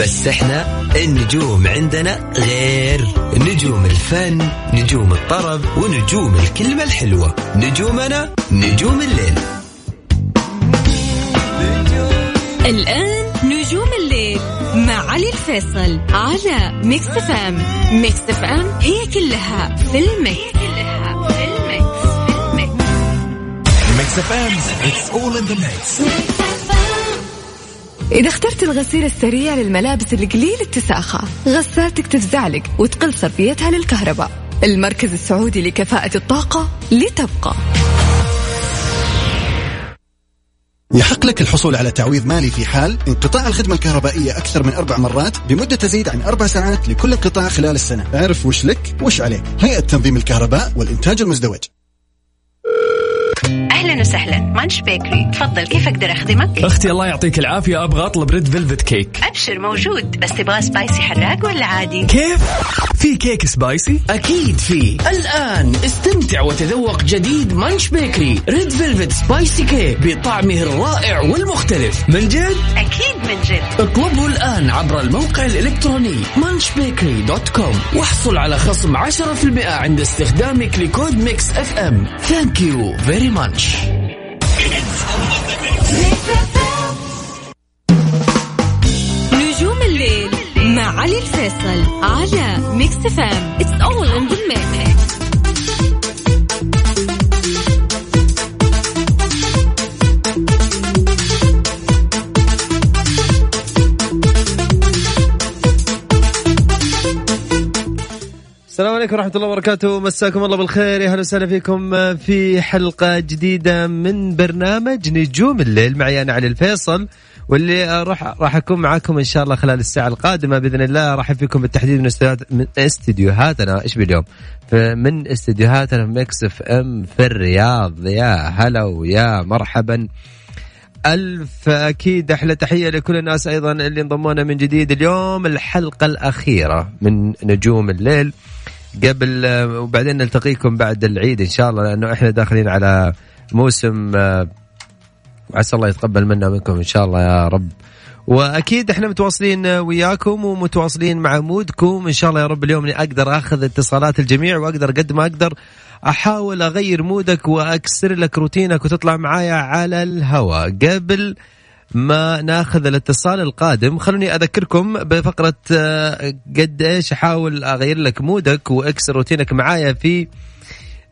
بس إحنا النجوم عندنا غير. نجوم الفن نجوم الطرب ونجوم الكلمة الحلوة. نجومنا نجوم الليل. الآن نجوم الليل مع علي الفيصل على Mix FM Mix FM هي كلها في ال mix. كلها في ال mix في ال mix. Mix FM it's all in the mix إذا اخترت الغسيل السريع للملابس القليلة الاتساخ غسالتك تفزعلك وتقل صرفيتها للكهرباء. المركز السعودي لكفاءة الطاقة لتبقى. يحق لك الحصول على تعويض مالي في حال انقطاع الخدمة الكهربائية أكثر من أربع مرات بمدة تزيد عن أربع ساعات لكل انقطاع خلال السنة. اعرف وش لك وش عليك. هيئة تنظيم الكهرباء والإنتاج المزدوج. أهلا وسهلا. Munch Bakery تفضل. كيف أقدر أخدمك؟ أختي الله يعطيك العافية. أبغى أطلب red velvet cake. أبشر. موجود. بس تبغى spicy حراق ولا عادي؟ كيف؟ في cake spicy؟ أكيد في. الآن استمتع وتذوق جديد Munch Bakery red velvet spicy cake بطعمه الرائع والمختلف. من جد؟ أكيد من جد. اطلبه الآن عبر الموقع الإلكتروني munchbakery dot com واحصل على خصم 10% عند استخدامك لكود Mix FM thank you very much علي الفيصل على Mix FM it's all in السلام عليكم ورحمة الله وبركاته. مساكم الله بالخير. يا هلا وسهلا فيكم في حلقة جديدة من برنامج نجوم الليل. معي أنا علي الفيصل. واللي راح راح أكون معاكم إن شاء الله خلال الساعة القادمة بإذن الله راح فيكم بالتحديد من استديوهات من استديوهاتنا. إيش باليوم من استديوهاتنا في Mix FM في الرياض. يا هلا ويا مرحبا. ألف أكيد أحلى تحية لكل الناس أيضا اللي انضمونا من جديد. اليوم الحلقة الأخيرة من نجوم الليل. قبل آه، وبعدين نلتقيكم بعد العيد إن شاء الله لأنه إحنا داخلين على موسم وعسى الله يتقبل منا ومنكم إن شاء الله يا رب. وأكيد إحنا متواصلين وياكم ومتواصلين مع mood كم. إن شاء الله يا رب اليوم إني أقدر آخذ اتصالات الجميع وأقدر قد ما أقدر أحاول أغير mood ك وأكسر لك روتينك وتطلع معايا على الهواء. قبل ما ناخذ الاتصال القادم خلوني أذكركم بفقرة آه، قد إيش أحاول أغير لك mood ك وأكسر روتينك معايا في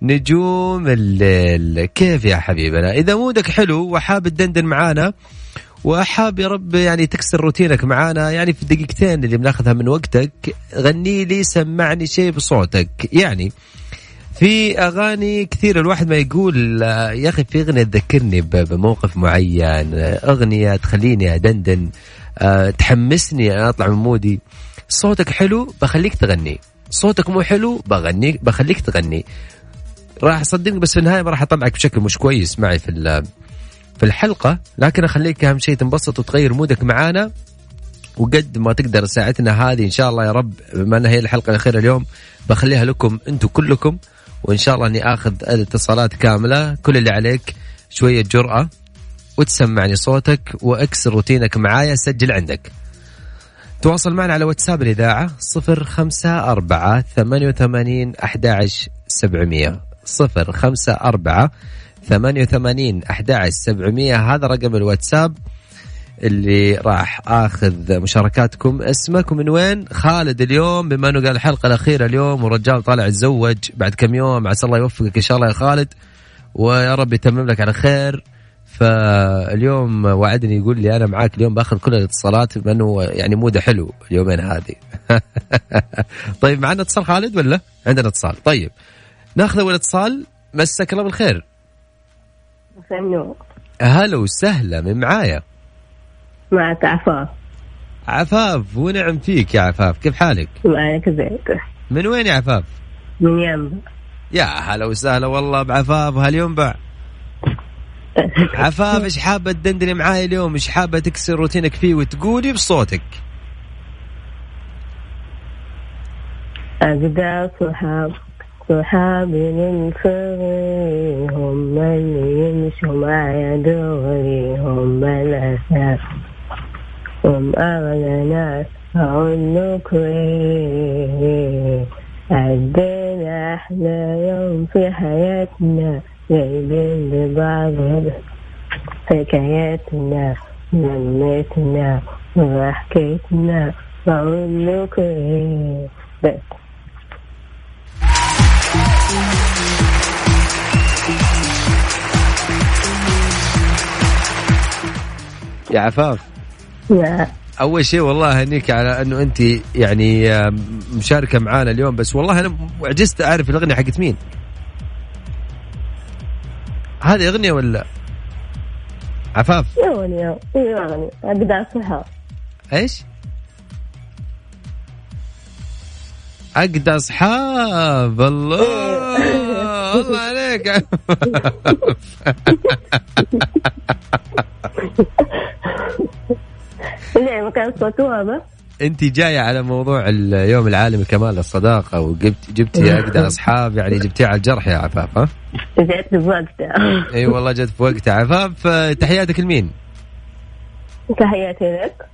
نجوم الليل كيف يا حبيبنا؟ إذا مودك حلو وحاب تدندن معانا وحاب يا رب يعني تكسر روتينك معانا يعني في الدقيقتين اللي بناخذها من وقتك غني لي سمعني شيء بصوتك. يعني في أغاني كثير الواحد ما يقول يا أخي في أغنية تذكرني بموقف معين أغنية تخليني أدندن آه، تحمسني أنا أطلع من مودي. صوتك حلو بخليك تغني. صوتك مو حلو بغني بخليك تغني. راح صدقني بس في النهاية ما راح أطلعك بشكل مش كويس معي في في الحلقة. لكن أخليك أهم شيء تنبسط وتغير مودك معانا. وقد ما تقدر ساعتنا هذه إن شاء الله يا رب بما انها هي الحلقة الأخيرة اليوم بخليها لكم أنتم كلكم. وإن شاء الله أني آخذ الاتصالات كاملة. كل اللي عليك شوية جرأة وتسمعني صوتك وأكسر روتينك معايا سجل عندك. تواصل معنا على واتساب الإذاعة صفر خمسة أربعة ثمانية وثمانين أحداعش سبعمية. صفر خمسة أربعة ثمانية وثمانين أحداعش سبعمية. هذا رقم الواتساب اللي راح آخذ مشاركاتكم. اسمك ومن وين؟ خالد اليوم بما إنه قال الحلقة الأخيرة اليوم ورجال طالع يتزوج بعد كم يوم. عسى الله يوفقك إن شاء الله يا خالد. ويا رب يتمم لك على خير. فاليوم وعدني يقول لي أنا معاك اليوم بأخذ كل الاتصالات بما إنه يعني موده حلو اليومين هذه. طيب معنا اتصال خالد ولا؟ عندنا اتصال. طيب ناخذ أول اتصال. مسك الله بالخير. مساء النور. هلا وسهلا من معايا؟ معك عفاف. عفاف ونعم فيك يا عفاف كيف حالك؟ معك زين من وين يا عفاف؟ من ينبع. يا هلا وسهلا والله بعفاف هل ينبع؟ عفاف إيش حابة تدندني معاي اليوم؟ إيش حابة تكسر روتينك فيه وتقولي بصوتك؟ أجدع صحاب صحابي من صغري هم اللي يمشوا معي دغري هم الأساس هم أغلى ناس أقول عدينا أحلى يوم في حياتنا جايبين لبعض حكاياتنا لمتنا وحكيتنا بقول إيه بس يا عفاف. لا أول شيء والله هنيك على أنه أنت يعني مشاركة معانا اليوم بس والله أنا عجزت أعرف الأغنية حقت مين. هذه أغنية ولا؟ عفاف. يغني يغني أجدع صحاب إيش؟ اجدى اصحاب الله. الله عليك. ليه ما كان صوته هذا؟ أنت جاية على موضوع اليوم العالمي كمال الصداقة وجبت جبتي اجدى اصحاب يعني جبتيها على الجرح يا عفاف ها؟ جيت بوقتها أي والله جت في وقتها. عفاف تحياتك لمين؟ تحياتي لك.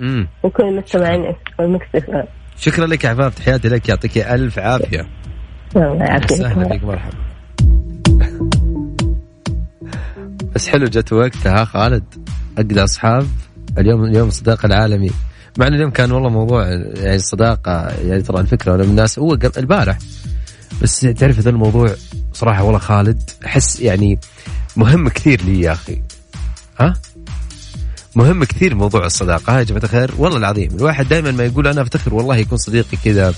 امم وكل مستمعين المكسفة شكرا لك يا عفاف تحياتي لك يعطيك ألف عافية. الله سهلا يعافيك فيك مرحبا. بس حلو جت وقتها خالد اجدى أصحاب. اليوم اليوم الصداقه العالمي. مع إنه اليوم كان والله موضوع يعني الصداقه يعني ترى الفكرة أنا من الناس هو البارح. بس تعرف هذا الموضوع صراحة والله خالد أحس يعني مهم كثير لي يا أخي. ها؟ مهم كثير موضوع الصداقة يا جماعة الخير. والله العظيم الواحد دائما ما يقول أنا أفتخر والله يكون صديقي كذا.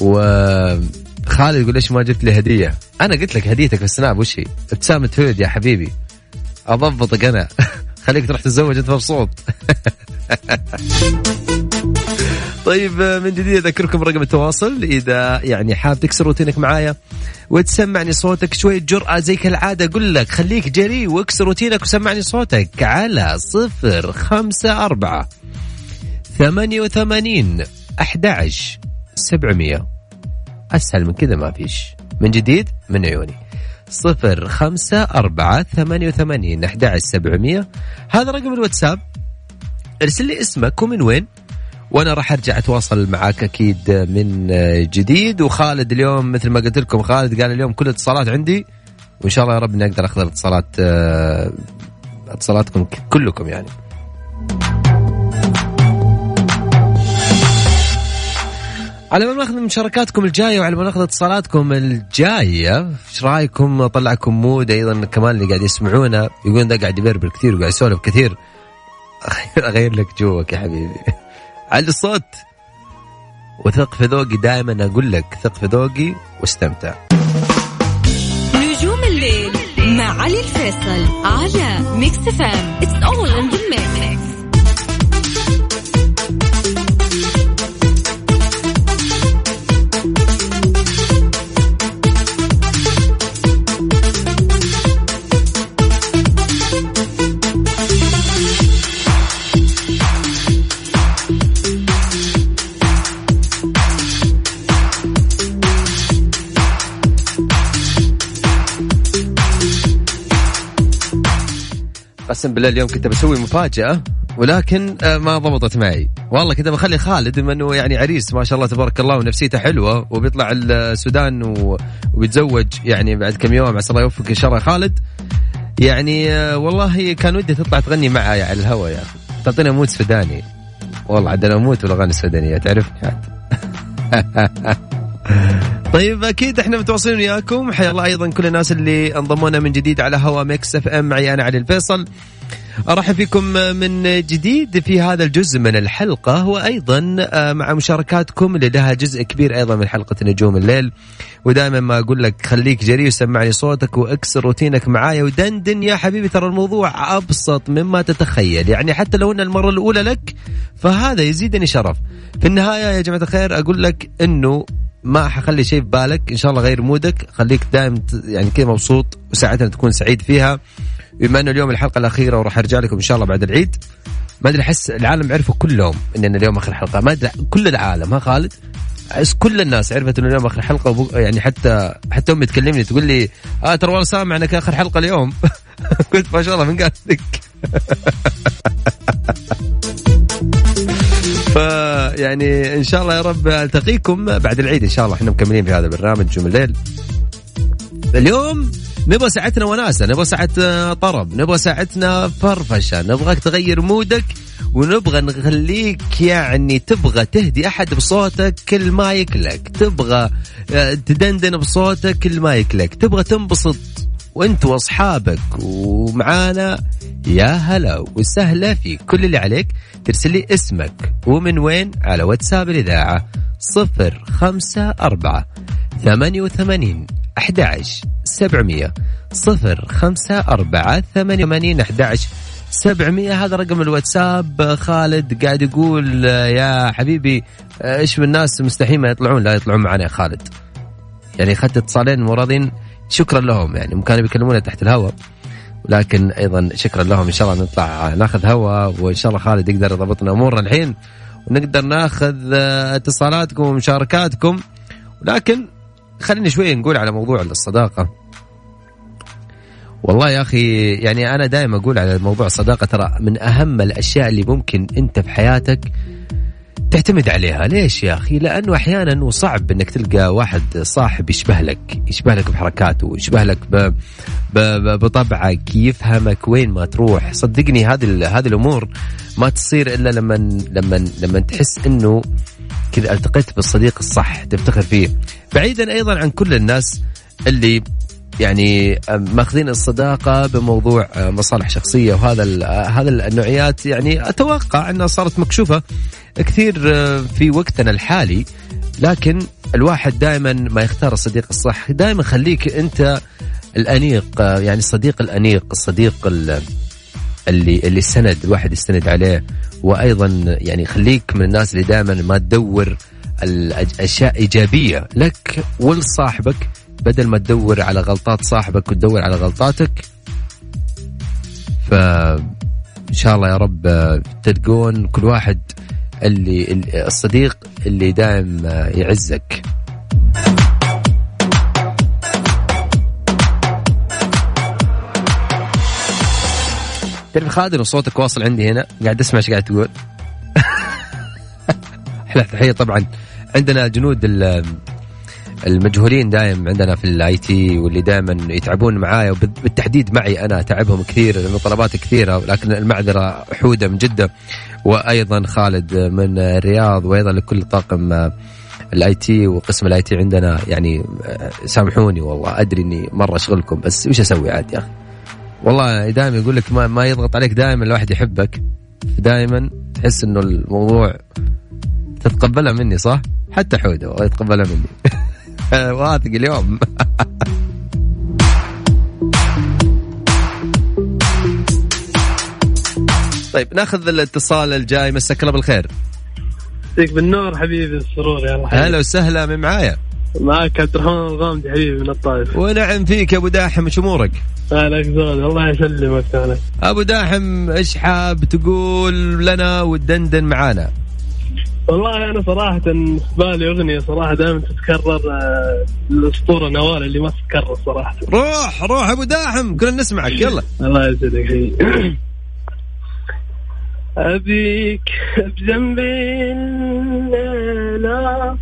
وخالد يقول ليش ما جبت لي هدية؟ أنا قلت لك هديتك في السناب وش هي؟ ابتسامه هود يا حبيبي. أضبطك أنا. خليك تروح تتزوج أنت مبسوط. طيب من جديد أذكركم رقم التواصل. إذا يعني حاب تكسر روتينك معايا وتسمعني صوتك شوية جرأة زي كالعادة أقول لك خليك جريء واكسر روتينك وسمعني صوتك على صفر خمسة أربعة ثمانية وثمانين أحد سبعمية. أسهل من كذا ما فيش. من جديد من عيوني. صفر خمسة أربعة ثمانية وثمانين أحد سبعمية. هذا رقم الواتساب. ارسل لي اسمك ومن وين؟ وأنا راح أرجع أتواصل معاك أكيد من جديد. وخالد اليوم مثل ما قلت لكم خالد قال اليوم كل الاتصالات عندي وإن شاء الله يا رب إني أقدر أخذ الاتصالات اتصالاتكم كلكم يعني. على ما نأخذ مشاركاتكم الجاية وعلى ما نأخذ اتصالاتكم الجاية إيش رأيكم؟ اطلعكم مود أيضا كمان اللي قاعد يسمعونا. يقولون ده قاعد يبربر كثير وقاعد يسولف كثير. أغير لك جوك يا حبيبي. على الصوت. وثق في ذوقي دائما أقول لك ثق في ذوقي واستمتع. نجوم الليل مع علي الفيصل على Mix FM it's all in the mix قسم بالله اليوم كنت بسوي مفاجأة ولكن آه، ما ضبطت معي. والله كنت بخلي خالد بما إنه يعني عريس ما شاء الله تبارك الله ونفسيته حلوة وبيطلع السودان وبيتزوج يعني بعد كم يوم عسى الله يوفقك إن شاء الله. خالد يعني آه، والله كان ودي تطلع تغني معي على الهواء يا أخي. تعطينا mood سوداني. والله عاد أنا أموت بالاغاني السودانية تعرفني عاد. طيب أكيد إحنا متواصلين وياكم. حيا الله أيضا كل الناس اللي انضمونا من جديد على هوا Mix FM معي أنا علي الفيصل. أرحب فيكم من جديد في هذا الجزء من الحلقة وأيضا آه، مع مشاركاتكم اللي لها جزء كبير أيضا من حلقة نجوم الليل. ودائما ما أقول لك خليك جريء وسمعني صوتك واكسر روتينك معايا ودندن يا حبيبي ترى الموضوع أبسط مما تتخيل. يعني حتى لو إن المرة الأولى لك فهذا يزيدني شرف. في النهاية يا جماعة الخير أقول لك إنه ما حخلي شيء في بالك إن شاء الله غير مودك. خليك دائما يعني كذا مبسوط وساعتها تكون سعيد فيها. بما أنه اليوم الحلقة الأخيرة وراح أرجع لكم إن شاء الله بعد العيد ما أدري أحس العالم عرفوا كلهم اننا اليوم آخر حلقة. ما أدري كل العالم ها خالد؟ كل الناس عرفت إنه اليوم آخر حلقة وبو يعني حتى حتى أمي تكلمني تقول لي آه ترى والله سامع إنك آخر حلقة اليوم. قلت ما شاء الله من قال لك؟ فيعني إن شاء الله يا رب ألتقيكم بعد العيد إن شاء الله. إحنا مكملين في هذا البرنامج نجوم الليل اليوم نبغى ساعتنا وناسة نبغى ساعة طرب نبغى ساعتنا فرفشة نبغاك تغير مودك ونبغى نخليك يعني تبغى تهدي أحد بصوتك كل ما يكلك تبغى آه، تدندن بصوتك كل ما يكلك تبغى تنبسط. وانت واصحابك ومعانا. يا هلا وسهلا فيك كل اللي عليك. ترسل لي اسمك ومن وين؟ على واتساب الإذاعة صفر خمسة أربعة ثمانية وثمانين أحد عشر سبعمية. صفر خمسة أربعة ثمانية وثمانين أحد عشر سبعمية. هذا رقم الواتساب. خالد قاعد يقول يا حبيبي إيش من الناس مستحيل ما يطلعون؟ لا يطلعون معنا يا خالد. يعني اخذت اتصالين مرضين شكرا لهم يعني. كانوا بيكلمونا تحت الهواء ولكن أيضا شكرا لهم. إن شاء الله نطلع ناخذ هواء وإن شاء الله خالد يقدر يضبطنا أمورنا الحين ونقدر ناخذ اتصالاتكم ومشاركاتكم. ولكن خلينا شوي نقول على موضوع الصداقة. والله يا أخي يعني أنا دائما أقول على موضوع الصداقة ترى من أهم الأشياء اللي ممكن أنت في حياتك تعتمد عليها. ليش يا أخي؟ لأنه أحيانا وصعب أنك تلقى واحد صاحب يشبه لك يشبه لك بحركاته يشبه لك ب... ب... بطبعك يفهمك وين ما تروح. صدقني هذه هذه الأمور ما تصير إلا لما لما لما تحس أنه كذا التقيت بالصديق الصح تفتخر فيه. بعيدا أيضا عن كل الناس اللي يعني ماخذين الصداقة بموضوع مصالح شخصية وهذا هذا النوعيات يعني أتوقع أنها صارت مكشوفة كثير في وقتنا الحالي لكن الواحد دائما ما يختار الصديق الصح. دائما خليك أنت الأنيق يعني الصديق الأنيق الصديق اللي اللي السند الواحد يستند عليه. وأيضا يعني خليك من الناس اللي دائما ما تدور الاشياء إيجابية. لك ولصاحبك بدل ما تدور على غلطات صاحبك وتدور على غلطاتك ف إن شاء الله يا رب تلقون كل واحد اللي الصديق اللي دائم يعزك. تعرف خالد صوتك واصل عندي هنا؟ قاعد أسمع إيش قاعد تقول. إحنا تحية طبعا. عندنا جنود المجهولين دائم عندنا في ال IT واللي دائما يتعبون معايا وبالتحديد معي أنا. تعبهم كثير لأنه طلبات كثيرة لكن المعذرة حودة من جدة. وأيضا خالد من الرياض وأيضا لكل طاقم ال IT وقسم ال IT عندنا. يعني سامحوني والله أدري إني مرة أشغلكم بس وش أسوي عاد يا أخي؟ والله دائما يقول لك ما, ما يضغط عليك دائما الواحد يحبك. دائما تحس إنه الموضوع تتقبلها مني صح؟ حتى حوده يتقبلها مني. واثق اليوم. طيب ناخذ الاتصال الجاي. مساك الله بالخير. يعطيك بالنور حبيبي السرور يا هلا وسهلا من معايا؟ معك عبد الرحمن الغامدي حبيبي من الطائف. ونعم فيك يا أبو داحم إيش أمورك؟ هلاك زود الله يسلمك أنا أبو داحم إيش حاب تقول لنا وتدندن معانا؟ والله أنا صراحة في بالي أغنية صراحة دائما تتكرر آه، الأسطورة نوال اللي ما تتكرر صراحة. روح روح أبو داحم كلنا نسمعك يلا. الله يسعدك أبيك بجنبي الليلة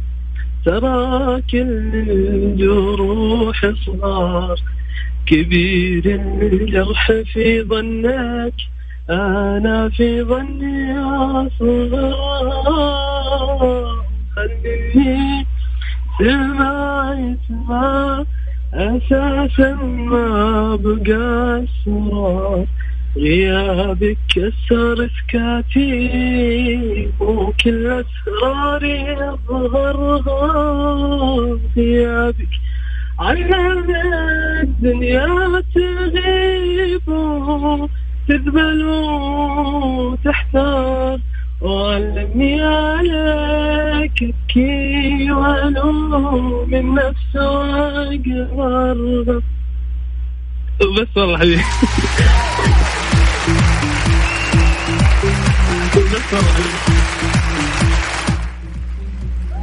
ترى كل الجروح صغار. كبير الجرح في ظنك أنا في ظني أصغر خليني سمع يسمع أساسا ما بقى السرار. غيابك كسر سكاتي وكل أسراري أظهرها غيابك علم الدنيا تغيب تذبل وتحتار. وعلمني عليك ابكي والوم من نفس وأقرب. بس والله حبيبي.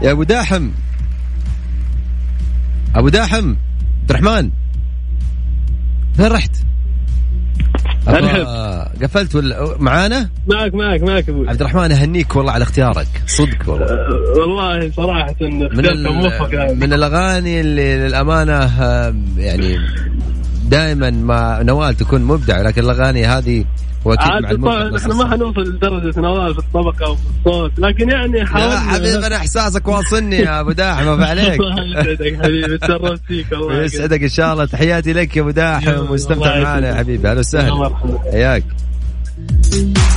يا أبو داحم. أبو داحم عبد الرحمن. فين رحت؟ قفلت ولا معانا؟ معك معك معك أبوي. عبد الرحمن أهنيك والله على اختيارك. صدق والله. أه، والله صراحة من يعني. من الأغاني اللي للأمانة آه، يعني دائما ما نوال تكون مبدع لكن الأغاني هذه وأكيد مع إحنا ما حنوصل لدرجة نوال في الطبقة أو في الصوت لكن يعني يا حاولنا. حبيبي أنا إحساسك واصلني يا أبو داحم ما عليك. الله يسعدك حبيبي تشرفت فيك الله يسعدك إن شاء الله. تحياتي لك يا أبو داحم واستمتع معنا يا. حبيبي. أهلا يا وسهلا مرحبا. حياك.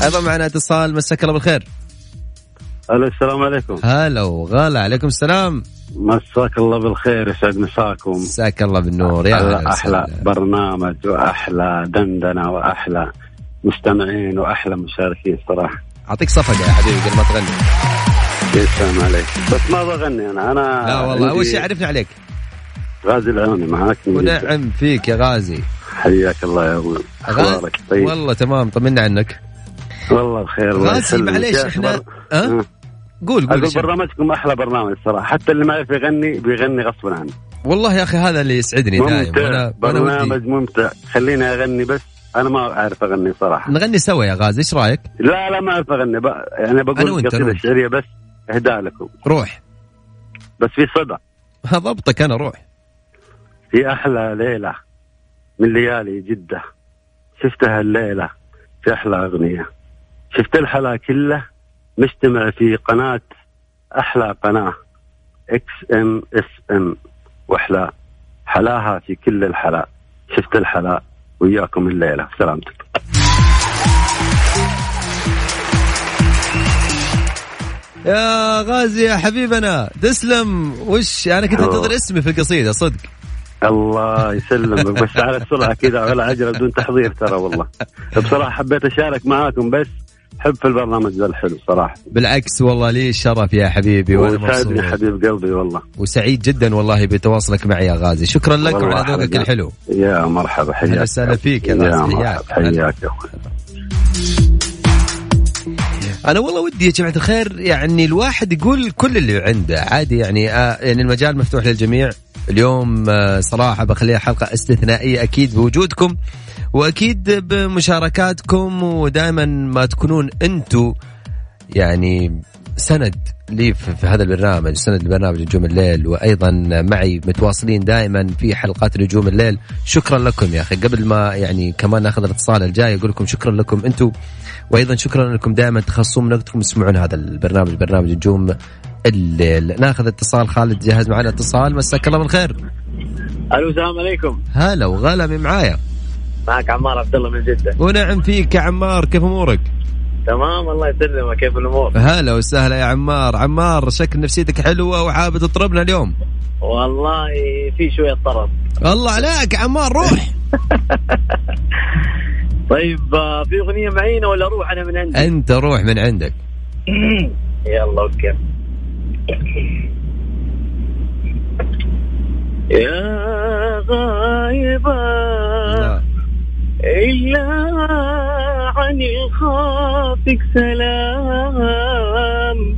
أيضا معنا اتصال مساك الله بالخير. ألو السلام عليكم. هلا وغلا عليكم السلام. مساك الله بالخير يسعد مساكم. مساك الله بالنور يا أحلى وسهلا. برنامج وأحلى دندنة وأحلى مستمعين وأحلى مشاركين صراحة. أعطيك صفقة يا حبيبي قبل ما تغني. يسلم عليك بس ما بغني أنا. أنا لا والله أول شيء عرفنا عليك. غازي العوني معاك. ونعم فيك يا غازي. حياك الله يا أبوي غازي أخبارك طيب؟ والله تمام طمنا عنك. والله بخير الله غازي. معليش إحنا ها؟ أه؟ قول قول أقول. برنامجكم أحلى برنامج صراحة. حتى اللي ما يعرف يغني بيغني غصبا عنه. والله يا أخي هذا اللي يسعدني دائما ممتع. وأنا ودي. برنامج ممتع. خليني أغني بس. أنا ما أعرف أغني صراحة. نغني سوا يا غازي إيش رأيك؟ لا لا ما أعرف أغني. بقى يعني أنا بقول قصيدة. شعرية بس اهداء لكم. روح. بس في صدى. ضبطك أنا روح. في أحلى ليلة من ليالي جدة. شفتها الليلة في أحلى أغنية. شفت الحلا كله مجتمع في قناة أحلى قناة. إكس إم إس إم. وأحلى حلاها في كل الحلا. شفت الحلا. وياكم الليلة. سلامتك. يا غازي يا حبيبنا تسلم. وش أنا كنت أنتظر اسمي في القصيدة صدق. الله يسلمك. بس على السرعة كذا على عجله بدون تحضير ترى والله. بصراحة حبيت أشارك معاكم بس حب في البرنامج ذا الحلو صراحة. بالعكس والله لي الشرف يا حبيبي وأنا مبسوط. حبيب قلبي والله. وسعيد جدا والله بتواصلك معي يا غازي. شكرا لك وعلى ذوقك. الحلو. يا مرحبا حياك. أهلا وسهلا فيك يا غازي. حياك. حياك يا أنا والله ودي يا جماعة الخير يعني الواحد يقول كل اللي عنده. عادي يعني آه يعني المجال مفتوح للجميع. اليوم آه صراحة بخليها حلقة استثنائية أكيد بوجودكم. وأكيد بمشاركاتكم ودائما ما تكونون أنتم يعني سند لي في هذا البرنامج سند لبرنامج نجوم الليل وأيضا معي متواصلين دائما في حلقات نجوم الليل. شكرا لكم يا أخي. قبل ما يعني كمان ناخذ الاتصال الجاي أقول لكم شكرا لكم أنتم وأيضا شكرا انكم دائما تخصصون من وقتكم تسمعون هذا البرنامج برنامج نجوم الليل. ناخذ اتصال. خالد جهز معنا اتصال. مساك الله بالخير. ألو السلام عليكم. هلا وغلا من معايا؟ معك عمار عبد الله من جدة. ونعم فيك يا عمار كيف أمورك؟ تمام الله يسلمك. كيف الأمور؟ هلا وسهلا يا عمار. عمار شكل نفسيتك حلوة وحابب تطربنا اليوم. والله في شوية طرب. الله عليك يا عمار روح. طيب في أغنية معينة ولا أروح أنا من عندي؟ أنت روح من عندك. يلا أوكي. يا غايبة. إلا عن الخافك سلام.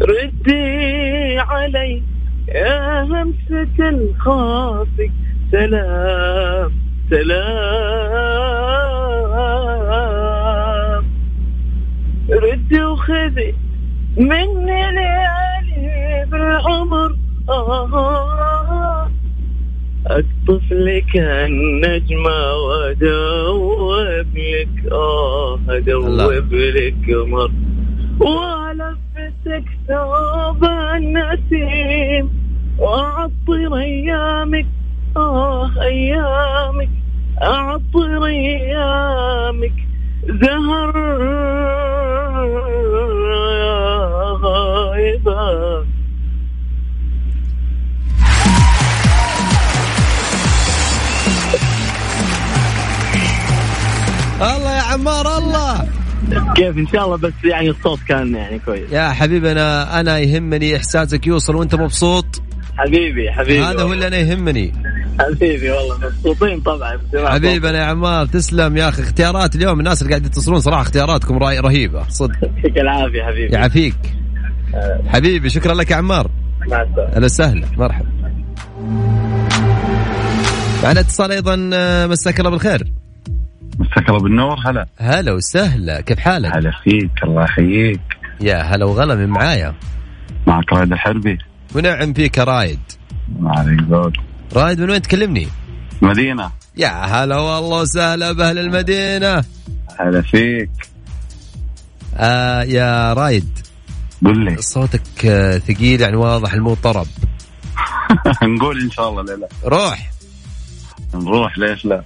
ردي علي يا همسة الخافك سلام سلام. ردي وخذي مني ليالي بالعمر آه. أقطف لك النجمة وأدوب لك آه أدوب لك قمر وألبسك ثوب النسيم. وأعطر أيامك. آه أيامك. أعطر أيامك. زهر عمار الله؟ كيف؟ إن شاء الله بس يعني الصوت كان يعني كويس. يا حبيبي أنا أنا يهمني إحساسك يوصل وأنت مبسوط؟ حبيبي حبيبي. هذا هو اللي أنا يهمني. حبيبي والله مبسوطين طبعا أنا يا عمار تسلم يا أخي. اختيارات اليوم الناس اللي قاعد يتصلون صراحة اختياراتكم رهيبة صدق. يعطيك العافية حبيبي. يعافيك. حبيبي شكرا لك يا عمار. مع السلامة. أهلا وسهلا. مرحبا. معنا اتصال أيضا آه، مساك الله بالخير. مساك الله بالنور هلا. هلا وسهلا. كيف حالك؟ هلا فيك الله يحييك. يا هلا وغلا من معايا. معك رائد الحربي. ونعم فيك يا رايد. ما عليك زود. رايد من وين تكلمني؟ مدينة. يا هلا والله وسهلا بأهل المدينة. هلا فيك. آه يا رايد. قل لي. صوتك آه، ثقيل يعني واضح المو طرب. نقول إن شاء الله لا لا. روح. نروح ليش لا؟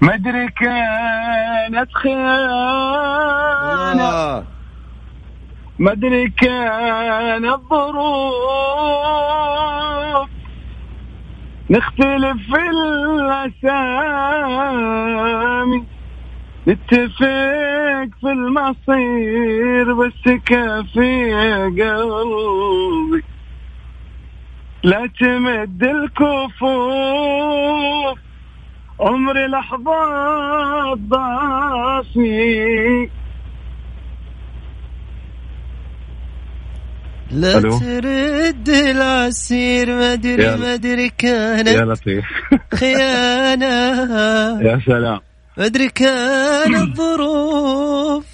ما أدري كانت خيانة. ما أدري كانت ظروف نختلف في الأسامي. نتفق في المصير بس كافي قلبي. لا تمد الكفوف. عمري لحظات ضعفي لا ألو. ترد العسير ما أدري يا- ما أدري يا كانت لطيف. خيانة. يا سلام. ما أدري كانت ظروف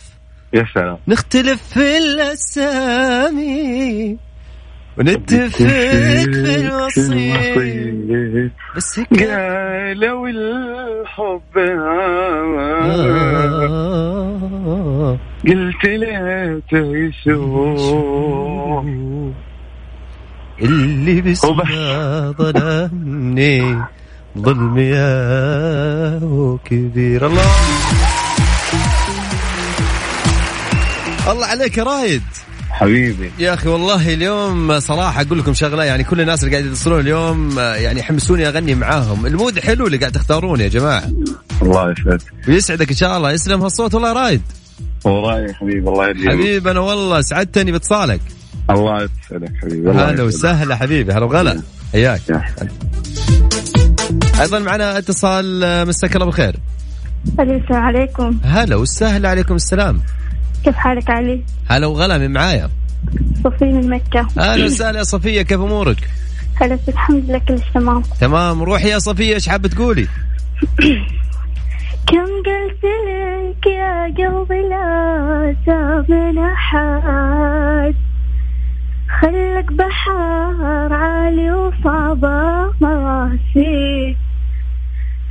يا سلام. نختلف في الأسامي. ونتفق في المصير بس قالوا الحب. آه. قلت لا يشوف اللي بسمع ظلمني ظلم يا كبير الله الله عليك يا رايد حبيبي. يا أخي والله اليوم صراحة أقول لكم شغلة يعني كل الناس اللي قاعد يتصلون اليوم آه، يعني يحمسوني أغني معاهم. المود حلو اللي قاعد تختارون يا جماعة. الله يسعدك. ويسعدك إن شاء الله. يسلم هالصوت والله يا رايد وراي حبيبي الله يهديك حبيبي أنا والله سعدتني باتصالك. الله يسعدك حبيبي هلا. وسهلا حبيبي هلا وغلا. حياك. يا أيضا معنا اتصال آه، مساك الله بالخير. السلام عليكم؟ هلا وسهلا عليكم السلام. كيف حالك علي؟ هلا وغلا من معايا؟ صفية من مكة. أهلا وسهلا يا صفية كيف أمورك؟ هلا الحمد لله كل تمام. تمام روحي يا صفية إيش حابه تقولي؟ كم قلت لك يا قلبي لا تامن أحد؟ خلك بحر عالي وصعبة مراسي.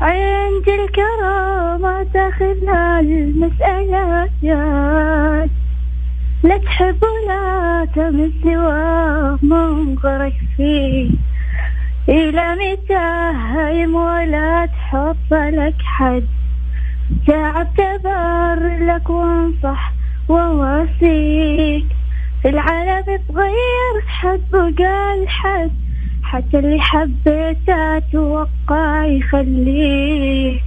عند الكرامة تاخذها المسألة جاد لا تحب ولا تمس سوى منظرك فيه. إلى متى هايم ولا تحط لك حد؟ تعب تبر لك وانصح وواسيك. العالم تغير حد وقال حد حتى اللي حبيته توقع يخليك.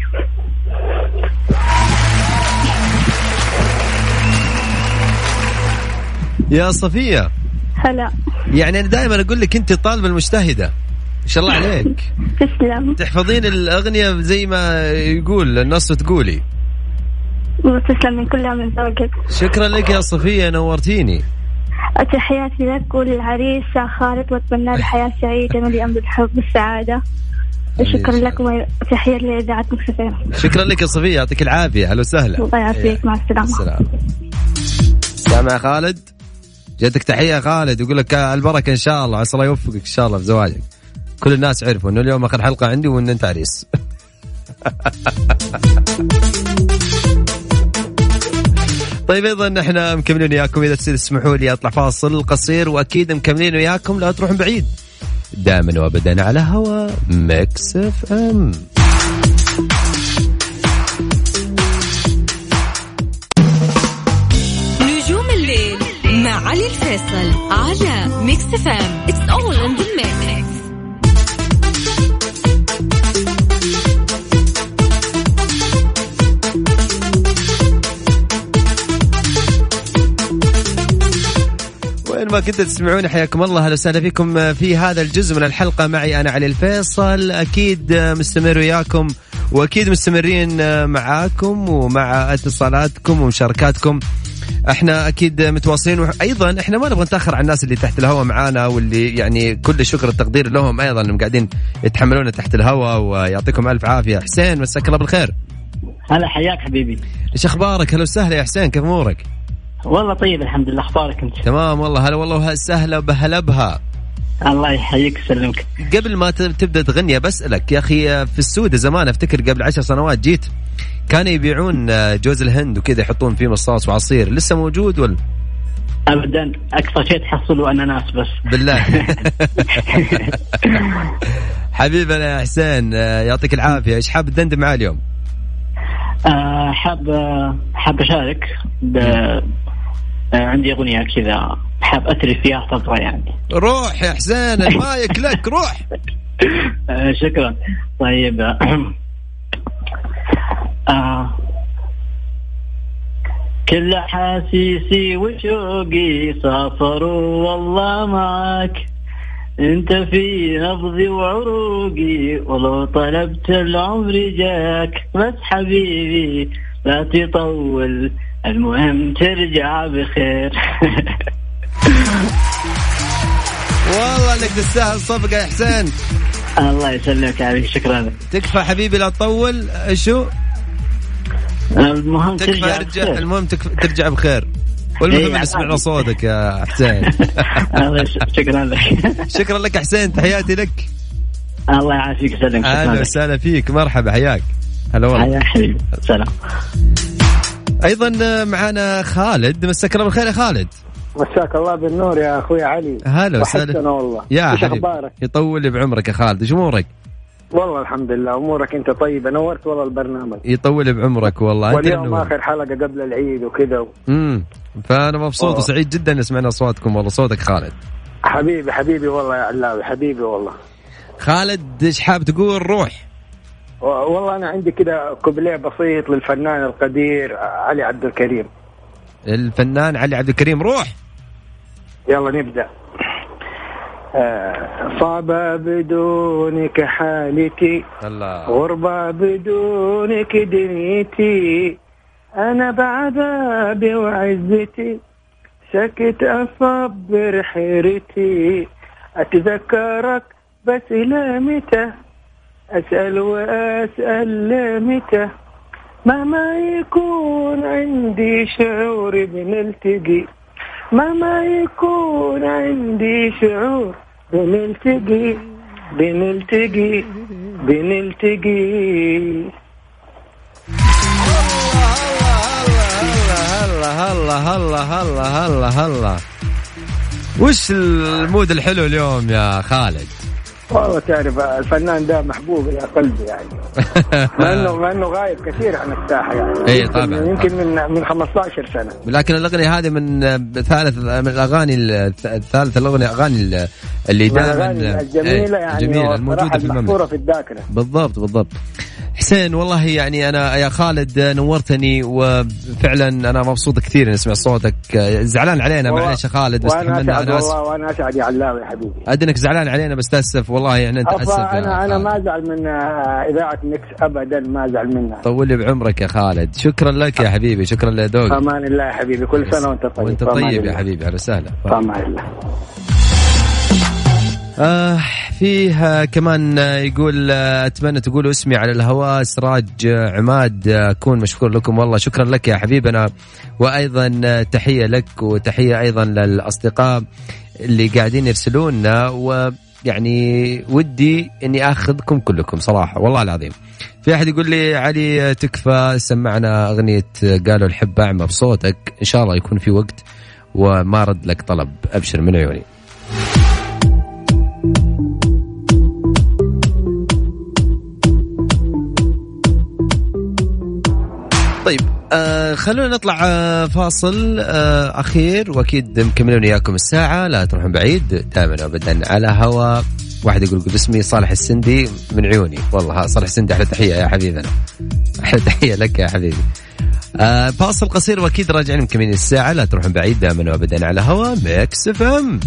يا صفية هلا. يعني أنا دائما أقول لك أنت طالبة المجتهدة. ما شاء الله عليك. تسلم. تحفظين الأغنية زي ما يقول النص تقولي وتسلم من كلها من ذوقك شكرا لك يا صفية نورتيني. تحياتي لك وللعريس خالد وأتمنى له حياة سعيدة مليئة بالحب والسعادة. شكرا لكم وتحية لإذاعة مكسفين شكرا لك يا صفيه يعطيك العافية. أهلا وسهلا. الله يعافيك مع السلامة. السلام سامع يا خالد. جاتك تحية يا خالد يقول لك البركة إن شاء الله عسى الله يوفقك إن شاء الله في زواجك. كل الناس عرفوا إنه اليوم آخر حلقة عندي وان أنت عريس. طيب أيضا إحنا مكملين وياكم. إذا تسمحوا لي أطلع فاصل قصير وأكيد مكملين وياكم. لا تروحون بعيد. دائما وابدا على هوا Mix FM. نجوم الليل مع علي الفيصل على Mix FM it's all in the ما كنتوا تسمعون حياكم الله أهلا وسهلا فيكم في هذا الجزء من الحلقة. معي أنا علي الفيصل أكيد مستمر وياكم وأكيد مستمرين معاكم ومع اتصالاتكم ومشاركاتكم. إحنا أكيد متواصلين أيضا إحنا ما نبغى نتأخر على الناس اللي تحت الهواء معانا واللي يعني كل الشكر والتقدير لهم أيضا إنهم قاعدين يتحملونا تحت الهواء ويعطيكم ألف عافية. حسين مساك الله بالخير. هلا حياك حبيبي. إيش أخبارك؟ هلا وسهلا يا حسين كيف أمورك؟ والله طيب الحمد لله. أخبارك أنت؟ تمام والله. هلا والله سهله بهلا بها. الله يحييك ويسلمك. قبل ما تبدأ تغني بسالك يا أخي في السودة زمان أفتكر قبل عشر سنوات جيت كانوا يبيعون آه، جوز الهند وكذا يحطون فيه مصاص وعصير. لسه موجود ولا؟ ابدا. اقصى شيء تحصله أناناس بس. بالله. حبيبنا يا حسين آه، يعطيك العافية. إيش حاب تدندن معاه اليوم؟ آه، حاب آه، حاب أشارك. آه، عندي أغنية كذا حاب اتري فيها فتره يعني. روح يا حسين المايك لك روح. آه، شكرا. طيب. آه، آه كل حاسيسي وشوقي سافروا والله معاك. أنت في نبضي وعروقي ولو طلبت العمر جاك. بس حبيبي لا تطول. المهم ترجع بخير. والله انك تستاهل صفقة يا حسين. الله يسلمك يا حبيبي شكرا. لك تكفى حبيبي لا تطول. شو؟ المهم تكفى ترجع ارجع بخير. المهم تكفى ترجع بخير. والمهم إيه، سمعنا عادي. صوتك يا حسين. شكرا لك. شكرا لك حسين تحياتي لك. الله يعافيك ويسلمك أهلا وسهلا فيك مرحبا حياك. هلا والله. حيا حبيبي سلام. أيضا معنا خالد. مساك الله بالخير يا خالد. مساك الله بالنور يا أخوي علي. هلا وسهلا. والله. يا إيش حبيبي. أخبارك؟ يطول لي بعمرك يا خالد. إيش أمورك؟ والله الحمد لله أمورك أنت طيبة. نورت والله البرنامج. يطول بعمرك والله. أنت واليوم آخر حلقة قبل العيد وكذا امم فأنا مبسوط أوه. وسعيد جدا ان سمعنا اصواتكم والله. صوتك خالد. حبيبي حبيبي والله يا علاوي. حبيبي والله. خالد إيش حاب تقول؟ روح. و- والله أنا عندي كذا كوبليه بسيط للفنان القدير علي عبد الكريم. الفنان علي عبد الكريم روح. يلا نبدأ. آه، صعبة بدونك حالتي الله غربة بدونك دنيتي. أنا بعذابي وعزتي سكت أصبر حيرتي. أتذكرك بس إلى متى أسأل وأسأل لمتى مهما يكون عندي شعور بنلتقي مهما يكون عندي شعور بنلتقي بنلتقي بنلتقي هلا هلا هلا هلا هلا هلا وش المود الحلو اليوم يا خالد؟ والله تعرف الفنان ده محبوب إلى قلبي يعني. مع انه مع إنه غايب كثير عن الساحة يعني. إيه يمكن- طبعاً. يمكن من من 15 سنة. لكن الأغنية هذه من ثالث من الأغاني الثالث الأغنية أغاني اللي دائما الأغاني الجميلة يعني جميله الموجودة في المملكة. في الذاكرة. بالضبط بالضبط. حسين والله يعني أنا يا خالد نورتني وفعلا أنا مبسوط كثير إني اسمع صوتك. زعلان علينا معليش يا خالد بس وأنا أسعد والله وأنا أسعد يا علاوي يا حبيبي. ادري انك زعلان علينا بس تأسف. والله يعني أنت يا أنا أنا. ما أزعل من آه، إذاعة ميكس ابدا ما أزعل منها. طول لي بعمرك يا خالد. شكرا لك يا حبيبي شكرا لذوقك أمان الله يا حبيبي كل سنة وأنت طيب. وأنت طيب. يا حبيبي أهلا وسهلا. أمان الله. آه فيه كمان يقول آه، أتمنى تقولوا اسمي على الهواء سراج عماد آه، أكون مشكور لكم. والله شكرا لك يا حبيبنا وأيضا تحية لك وتحية أيضا للأصدقاء اللي قاعدين يرسلون لنا يعني ودي إني آخذكم كلكم صراحة والله العظيم. في أحد يقول لي علي تكفى سمعنا أغنية قالوا الحب أعمى بصوتك إن شاء الله يكون في وقت وما رد لك طلب أبشر من عيوني طيب آه خلونا نطلع آه فاصل آه أخير وأكيد مكملين وياكم الساعة. لا تروحون بعيد دائما ابدا على هوا. واحد يقول قول اسمي صالح السندي من عيوني. والله صالح السندي أحلى تحية يا حبيبنا أحلى تحية لك يا حبيبي. آه فاصل قصير وأكيد راجعين مكملين الساعة. لا تروحون بعيد دائما وابدا على هوا. Mix FM.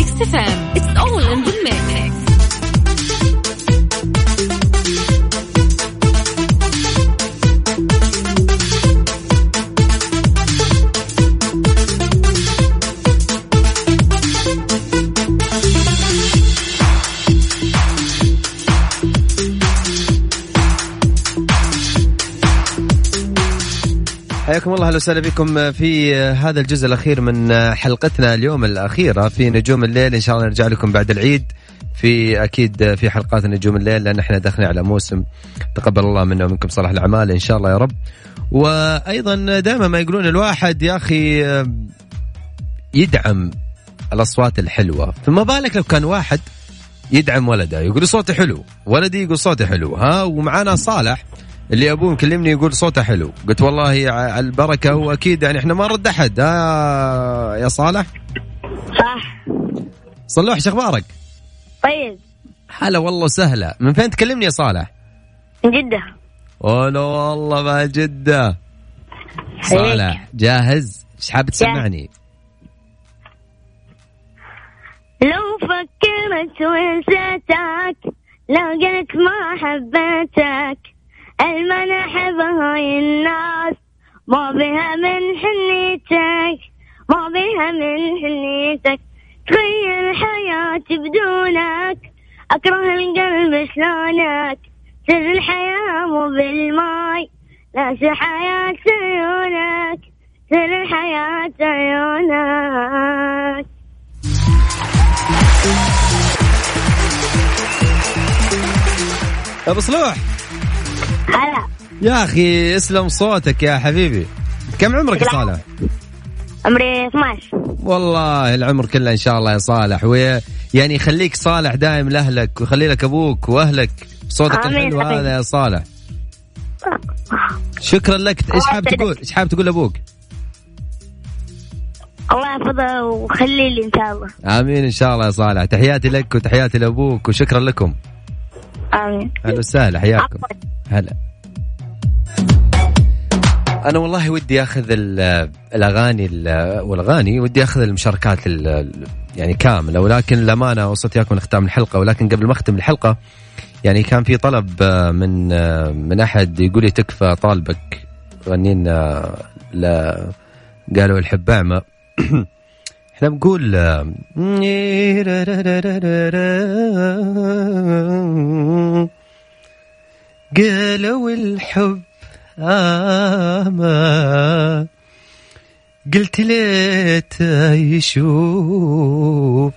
Mix FM حياكم الله أهلا وسهلا بكم في هذا الجزء الأخير من حلقتنا اليوم الاخيره في نجوم الليل إن شاء الله نرجع لكم بعد العيد. في أكيد في حلقات نجوم الليل لأن إحنا داخلين على موسم تقبل الله منا ومنكم صالح الأعمال إن شاء الله يا رب. وأيضا دائما ما يقولون الواحد يا أخي يدعم الأصوات الحلوة. فما بالك لو كان واحد يدعم ولده يقول صوتي حلو ولدي يقول صوتي حلو ها؟ ومعانا صالح اللي ابوه مكلمني يقول صوته حلو. قلت والله على البركة واكيد يعني إحنا ما نرد أحد. ها يا صالح؟ صح. صلوح شو أخبارك؟ طيب. هلا والله سهله من فين تكلمني يا صالح؟ من جدة. أولا والله ما جدة. صالح جاهز؟ إيش حاب تسمعني؟ لو فكرت ونسيتك لو قلت ما حبيتك. المنح بهاي الناس. ما بها من حنيتك ما بها من حنيتك. تخيل حياتي بدونك أكره القلب شلونك. سر الحياة مو بالماي لا سر حياة عيونك. سر الحياة عيونك. أبو صلوح هلا. يا أخي اسلم صوتك يا حبيبي. كم عمرك يا صالح؟ عمري 12 والله العمر كله إن شاء الله يا صالح. ويعني يخليك صالح دائم لأهلك ويخلي لك أبوك وأهلك. صوتك الحلو. هذا يا صالح. شكرا لك. إيش حاب تقول إيش حاب تقول لأبوك؟ الله يحفظه وخلي لي إن شاء الله. آمين إن شاء الله يا صالح. تحياتي لك وتحياتي لأبوك وشكرا لكم. آمين. أهلا وسهلا حياكم. هلا. أنا والله ودي أخذ ال- الأغاني ال- والأغاني ودي أخذ المشاركات ال- ال- يعني كاملة ولكن للأمانة وصلت إياكم ختام الحلقة ولكن قبل ما أختم الحلقة يعني كان في طلب آه، من آه، من أحد يقول لي تكفى طالبك غنينا ل قالوا الحب اعمى إحنا بنقول آه، قالوا الحب آما قلت ليت يشوف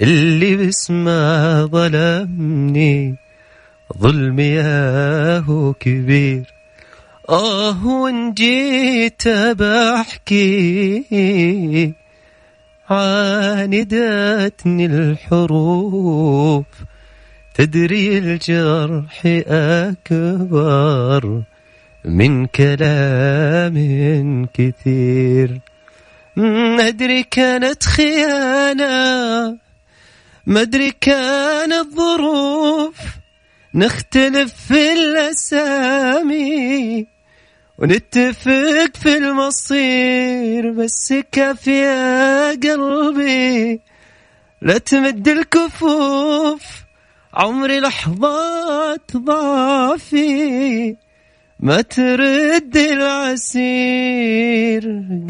اللي باسمه ظلمني. ظلمي ياهو كبير. آه وإن جيت بحكي عاندتني الحروف تدري الجرح أكبر من كلام كثير. أدري كانت خيانة ما أدري كانت ظروف نختلف في الأسامي. ونتفق في المصير بس كافي يا قلبي. لا تمد الكفوف عمري لحظات ضعفي. ما ترد العسير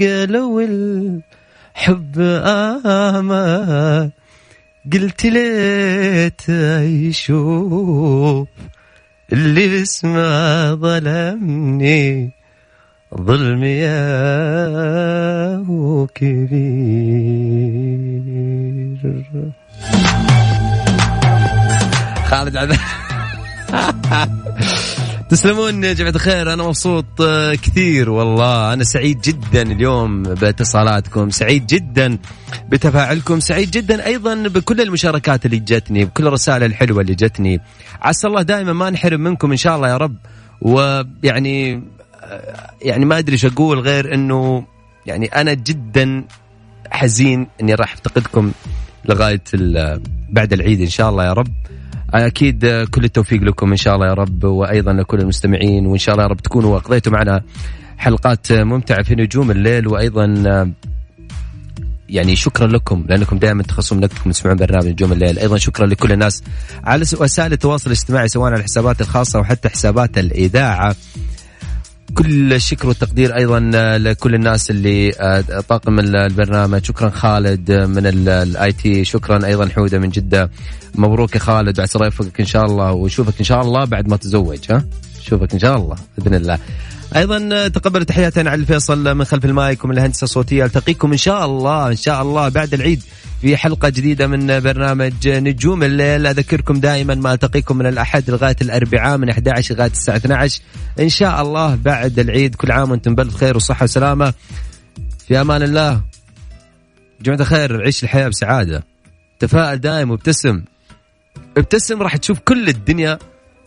قالوا الحب آما قلت ليت يشوف اللي باسمه ظلمني. ظلمي يا كبير خالد عذاب تسلمون يا جماعة الخير أنا مبسوط آه، كثير والله. أنا سعيد جدا اليوم باتصالاتكم سعيد جدا بتفاعلكم سعيد جدا أيضا بكل المشاركات اللي جتني بكل الرسائل الحلوة اللي جتني. عسى الله دائما ما نحرم منكم إن شاء الله يا رب ويعني يعني ما أدري إيش أقول غير أنه يعني أنا جدا حزين أني راح أفتقدكم لغاية بعد العيد إن شاء الله يا رب أكيد كل التوفيق لكم إن شاء الله يا رب وأيضا لكل المستمعين وإن شاء الله يا رب تكونوا قضيتوا معنا حلقات ممتعة في نجوم الليل وأيضا يعني شكرا لكم لأنكم دائما تخصصون وقتكم تسمعون برنامج نجوم الليل، أيضا شكرا لكل الناس على وسائل التواصل الاجتماعي سواء على الحسابات الخاصة وحتى حسابات الإذاعة. كل الشكر والتقدير أيضا لكل الناس اللي آه، طاقم البرنامج. شكرا خالد من ال IT. شكرا أيضا حودة من جدة. مبروك يا خالد عسى الله يوفقك إن شاء الله وشوفك إن شاء الله بعد ما تزوج ها؟ شوفك إن شاء الله بإذن الله. أيضا تقبل تحياتنا علي الفيصل من خلف المايك ومن الهندسة الصوتية. ألتقيكم إن شاء الله إن شاء الله بعد العيد في حلقة جديدة من برنامج نجوم الليل. أذكركم دائما ما ألتقيكم من الأحد لغاية الأربعاء من 11 لغاية الساعة 12 إن شاء الله بعد العيد كل عام وأنتم بألف خير وصحة وسلامة. في أمان الله. جماعة الخير عيش الحياة بسعادة. تفائل دائم وابتسم. ابتسم راح تشوف كل الدنيا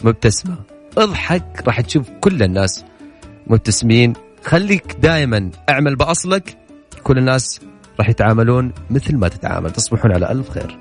مبتسمة. اضحك راح تشوف كل الناس مبتسمين. خليك دائما أعمل بأصلك. كل الناس راح يتعاملون مثل ما تتعامل. تصبحون على ألف خير.